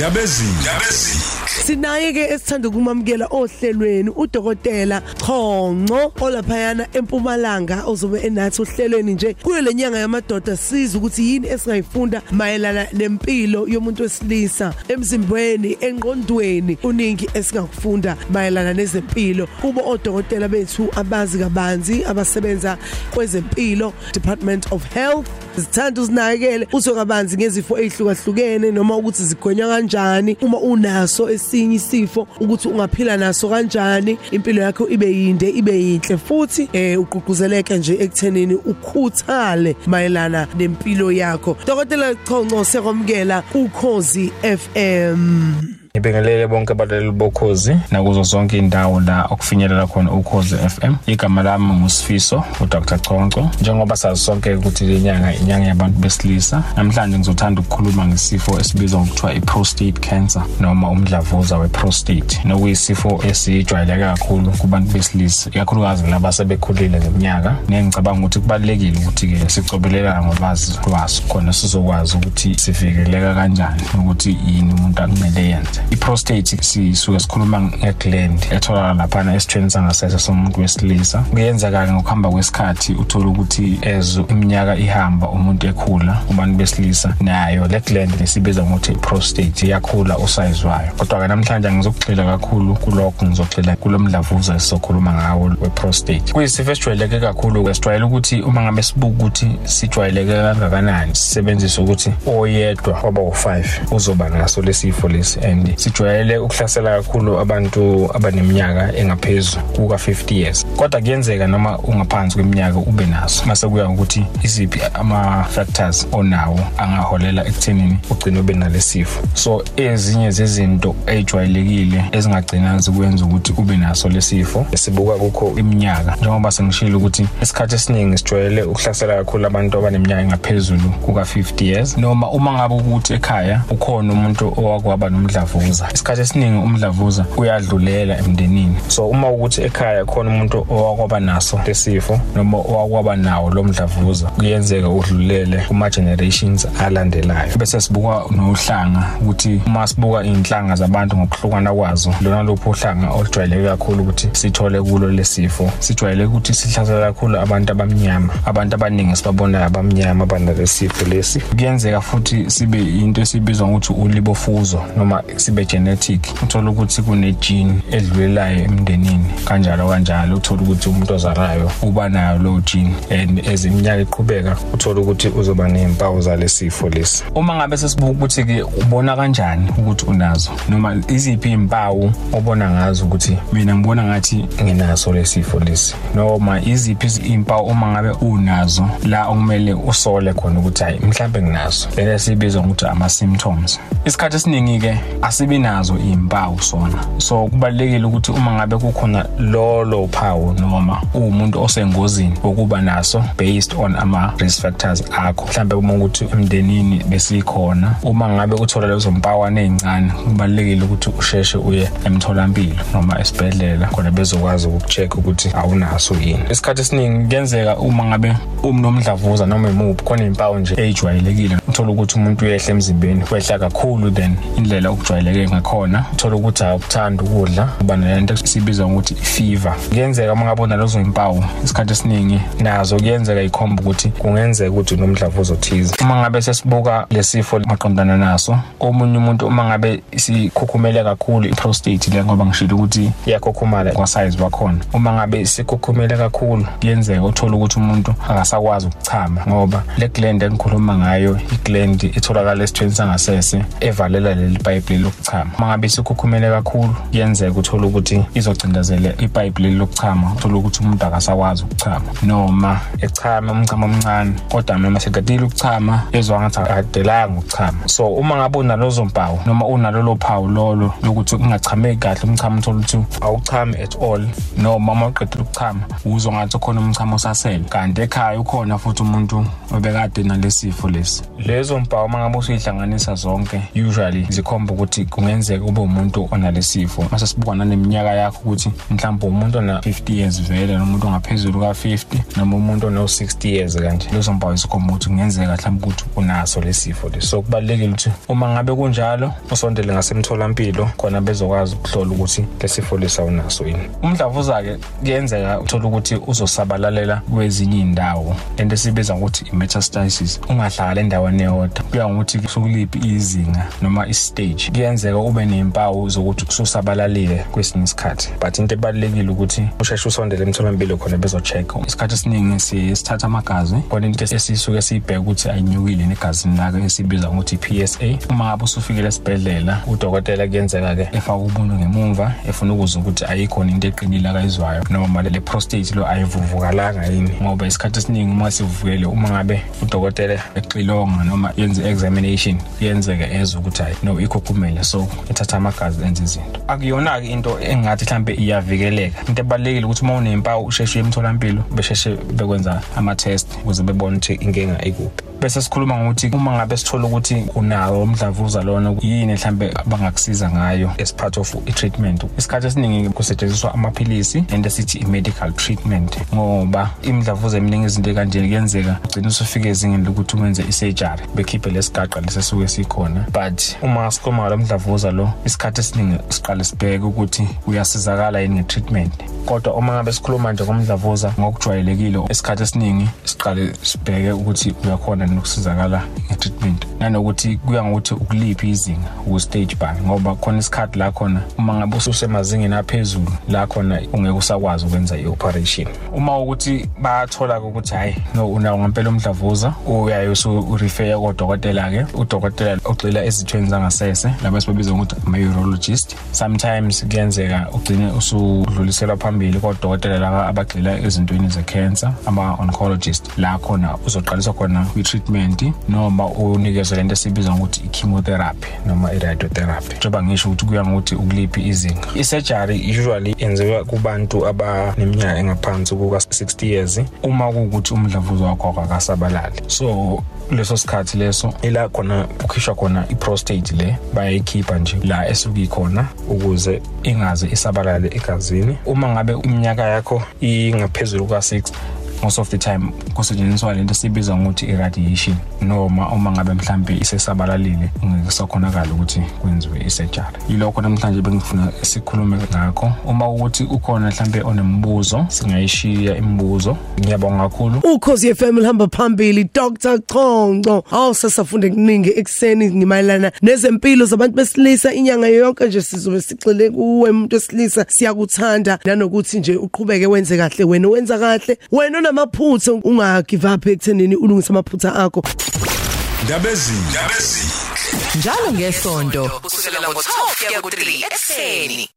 ndabezini Sinaye ke esithanda ukumamukela ohlelweni udokotela Chonco olaphayana eMpumalanga ozobe enathi ohlelweni nje kuyo lenyanga yamadoda siza ukuthi yini esingayifunda mayelana nempilo yomuntu wesilisa emzimbeni enqondweni uningi esingakufunda mayelana nezempilo. Kubo odokotela bethu abazi kabanzi abasebenza kwezempilo Department of Health. Sithanda usinakekele uzokabanzi ngezifo ezihlukahlukene noma ukuthi zigonywa kanjani. Uma unaso esinye isifo ukuthi ungaphila naso kanjani impilo yakho ibe yinde ibe yinhle futhi eh uqhuquzeleke nje ekuthenini ukhuthale mayelana nempilo yakho. Dokotela Chonco siyakwamukela ukhozi FM Ngibingelele bonke abalaleli bokhozi nakuzo zonke indawo la okufinyelela khona ukhozi FM. Igama lami nguSifiso uDr Chonco. Njengoba sazi sonke ukuthi lenyanga inyanga yabantu besilisa, namhlanje ngizothanda ukukhuluma ngesifo esibizwa ngokuthiwa iprostate cancer noma umdlavuza weprostate. Nokuyisifo esijwayeleke kakhulu kubantu besilisa, ikakhulukazi laba asebekhulile ngeminyaka. Ngiyacabanga ukuthi kubalekile ukuthi ke sicobelelana ngolwazi lwaso khona sizokwazi ukuthi sivikeleka kanjani ukuthi yini umuntu akumele yenze. I-prostate sisuke sikhuluma ngegland etholakala laphana esithweni sangasese somuntu wesilisa. Kuyenzeka-ke ngokuhamba kwesikhathi uthole ukuthi as iminyaka ihamba umuntu ekhula kubantu besilisa nayo le gland lesibiza ngokuthi i-prostate iyakhula usize wayo. Kodwa-ke namhlanje angizokugxila kakhulu kulokho ngizogxila kulo mdlavuza esizokhuluma ngawo we-prostate. Kuyisifo esijwayeleke kakhulu-ke sijwayele ukuthi uma ngabe sibuka ukuthi sijwayeleke kangakanani sisebenzise ukuthi oyedwa waba u-five uzoba naso lesifo lesi and sijwayele ukuhlasela kakhulu abantu abaneminyaka engaphezu kuka 50 years. Kodwa kuyenzeka noma ungaphansi kweminyaka ube naso. Mase kuya ukuthi iziphi ama factors onawo angaholela ekuthenini ugcine ube nalesifo so ezinye zezinto ejwayelekile ezingagcina zikwenza ukuthi ube naso lesifo sibuka kukho iminyaka. Njengoba sengishilo ukuthi isikhathi esiningi sijwayele ukuhlasela kakhulu abantu abaneminyaka engaphezulu kuka 50 years noma uma ngabe ukuthi ekhaya ukhona umuntu owakwaba nomdlavuza isikhathi esiningi umdlavuza uyadlulela emndenini. So uma ukuthi ekhaya khona umuntu owakwaba naso lesifo noma owakwaba nawo lo mdlavuza kuyenzeka udlulele kuma generations alandelayo. Bese sibuka nohlanga ukuthi uma sibuka inhlanga zabantu ngokuhlukana kwazo lona lopho uhlanga olujwayeleke kakhulu ukuthi sithole kulo lesifo sijwayele ukuthi sihlasela kakhulu abantu abamnyama. Abantu abaningi sibabonayo abamnyama abanalesifo lesi. Kuyenzeka futhi sibe into esibizwa ngokuthi ulibofuzo noma sibe genetic uthola ukuthi kune gene edlulelayo emndenini. Kanjalo kanjalo uthola ukuthi umuntu ozalayo uba nayo lo gene. And eziminyaka iqhubeka uthola ukuthi uzoba nezimpawu zalesifo lesi. Uma ngabe sesibuka ukuthi ke ubona kanjani ukuthi unazo noma iziphi izimpawu obona ngazo ukuthi mina ngibona ngathi nginaso lesifo lesi noma iziphi izimpawu uma ngabe unazo la okumele usole khona ukuthi hayi mhlawumbe nginazo. Lena sibiza ngokuthi ama symptoms isikhathi esiningi ke asibi nazo izimpawu sona. So kubalekile ukuthi uma ngabe kukhona lolo phawu noma umuntu osengozini ukuba naso based on ama risk factors akho. Mhlawumbe uma ukuthi emndenini besikhona uma ngabe uthola lezo mpawane ezincane kubalekile ukuthi usheshe uye emtholampilo noma esibhedlela khona bezokwazi ukucheck ukuthi awunaso yini. Isikhathi esiningi kuyenzeka uma ngabe umnomdlavuza noma imuphi khona izimpawu nje ejwayelekile uthola ukuthi umuntu uyehla emzimbeni wehla kakhulu then indlela okujwayeleke ngakhona. Uthola ukuthi akuthanda ukudla kuba nento esibiza ngokuthi fever kuyenzeka uma ngabona lezo impawu isikhathi esiningi nazo kuyenzeka ikhomba ukuthi kungenzeka ukuthi unomdlavuza othize. Uma ngabe sesibuka lesifo maqondana naso omunye umuntu uma ngabe sikhukhumele kakhulu iprostate le ngoba ngishilo ukuthi iyakhukhumala kwasize wakhona. Uma ngabe sikhukhumele kakhulu kuyenzeka uthola ukuthi umuntu akasakwazi ukuchama ngoba le gland engikhuluma ngayo igland itholakala esithweni sangasese evalela leli pipe lokuchama uma ngabe sikhukhumele kakhulu. Kuyenzeka uthola ukuthi izocindezela ipipe leli lokuchama uthola ukuthi umuntu akasakwazi ukuchama. Noma echama umchamo omncane kodwa noma sekadile ukuchama ezwa ngathi akadelanga ukuchama. So uma ngabe unalozo mpawu noma unalolo phawu lolo lokuthi ungachameki kahle umchamo uthola ukuthi awuchami at all noma uma uqedile ukuchama uzwa ngathi khona umchamo osasele. Kanti ekhaya ukhona futhi umuntu obekade nalesifo lesi. Lezo mpawu uma ngabe usuyihlanganisa zonke usually zikhomba ukuthi kungenzeka ube umuntu onalesifo mase sibuka naneminyaka yakho ukuthi mhlawumbe umuntu ona 50 years vele nomuntu ongaphezulu ka50 noma umuntu ono 60 years kanje. Lezo mpawu isikhomba ukuthi kungenzeka mhlawumbe ukuthi unaso lesifo leso so kubalekile ukuthi uma ngabe kunjalo usondele ngasemtholampilo khona bezokwazi ukuhlola ukuthi lesifo lesa unaso yini. Umdlavuza ke kuyenzeka uthola ukuthi uzosabalalela kwezinye indawo lento esibiza ukuthi imetastasis. Ungahlala endaweni eyodwa kuya ngokuthi kusukuliphi izinga noma istage. Kuyenzeka ube nempawu zokuthi ususabalalile kwesinye isikhathi. But into ebalekile ukuthi usheshe usondele emtholampilo khona bezo-check isikhathi esiningi sithatha amagazi khona into esisuke siyibheke ukuthi ayinyukile negazini lakho esibiza ngokuthi i-PSA uma ngabe usufikile esibhedlela udokotela kuyenzeka-ke efaka ubuntu ngemuva efuna ukuzwa ukuthi ayikhona into eqinile akayizwayo noma le prostate lo ayivuvukalanga yini. Ngoba isikhathi esiningi uma sivukele uma ngabe udokotela exilonga noma yenze examination kuyenzeka ezwe ukuthi hayi no ikhokhumele so ethatha amagazi enze izinto. Akuyona-ke into engathi mhlambe iyavikeleka. Into ebalulekile ukuthi uma unempawu usheshe emtholampilo besheshe bekwenza ama-test ukuze bebone ukuthi inkinga ikuphi. Bese sikhuluma ngokuthi uma ngabe sithola ukuthi unawo umdlavuza lona yini mhlambe abangakusiza ngayo as part of i-treatment isikhathi esiningi kusetshenziswa amaphilisi and esithi i-medical treatment ngoba imidlavuza eminingi izinto kanjeni kuyenzeka. Ugcina usufika ezingeni lokuthi wenze i-surgery bekhiphe lesigaqa lesisuke sikhona. But uma sikhuluma ngalo mdlavuza lo isikhathi esiningi siqale sibheke ukuthi uyasizakala yini nge-treatment. Kodwa uma ngabe sikhuluma nje ngomdlavuza ngokujwayelekile isikhathi esiningi siqale sibheke ukuthi uyakhona nokusizakala nge-treatment. Nanokuthi kuya ngokuthi ukuliphi izinga uku-stage bani ngoba khona isikhathi la khona uma ngabe ususemazingeni aphezulu la khona ungeke usakwazi ukwenza i-operation. Uma ukuthi bayathola-ke ukuthi hhayi no unawo ngempela umdlavuza uyaye usu-refeya kodokotela-ke. Udokotela ugxila ezithweni zangasese laba esibabiza ngokuthi ama-urologist sometimes kuyenzeka ugcine usudluliselwa phambili kodokotela laba abagxila ezintweni ze-cancer ama-oncologist. La khona uzoqaliswa khona kwi-treatment noma unikezwe lento esibiza ngokuthi i-chemotherapy noma i-radiotherapy. Njengoba ngisho ukuthi kuya ngokuthi ukuliphi izinga. I-surgery usually yenziwa kubantu abaneminyaka engaphansi kuka-60 years. Uma kuwukuthi umdlavuza wakho akasabalali so leso sikhathi leso ila khona kukhishwa khona i-prostate le bayayikhipha nje la esuke ikhona ukuze ingaze isabalale egazini. Uma ngabe iminyaka yakho ingaphezulu kwa-60 most of the time kusetshenziswa lento esibiza ngokuthi iradiation noma uma ngabe mhlambe isesabalalile ungeke sakhonakala ukuthi kwenziwe isurgery. Yilokho namhlanje bengifuna sikhulume ngakho. Uma ukuthi ukhona mhlambe onembuzo singayishiya imibuzo. Ngiyabonga kakhulu. Ukhosi FM lihamba phambili Dr Chonco awu sasafunde kuningi ekseni ngimayelana nezempilo zabantu besilisa. Inyanga yonke nje sizobe sixile kuwe umuntu wesilisa siyakuthanda. Nanokuthi nje uqhubeke wenze kahle wena wenza kahle. Wena namaphutha ungagive up ekuthenini ulungisa amaphutha akho. Ndabezi Ndabezi. Njalo ngesonto kusukela ngo12 kuya ku3 ekseni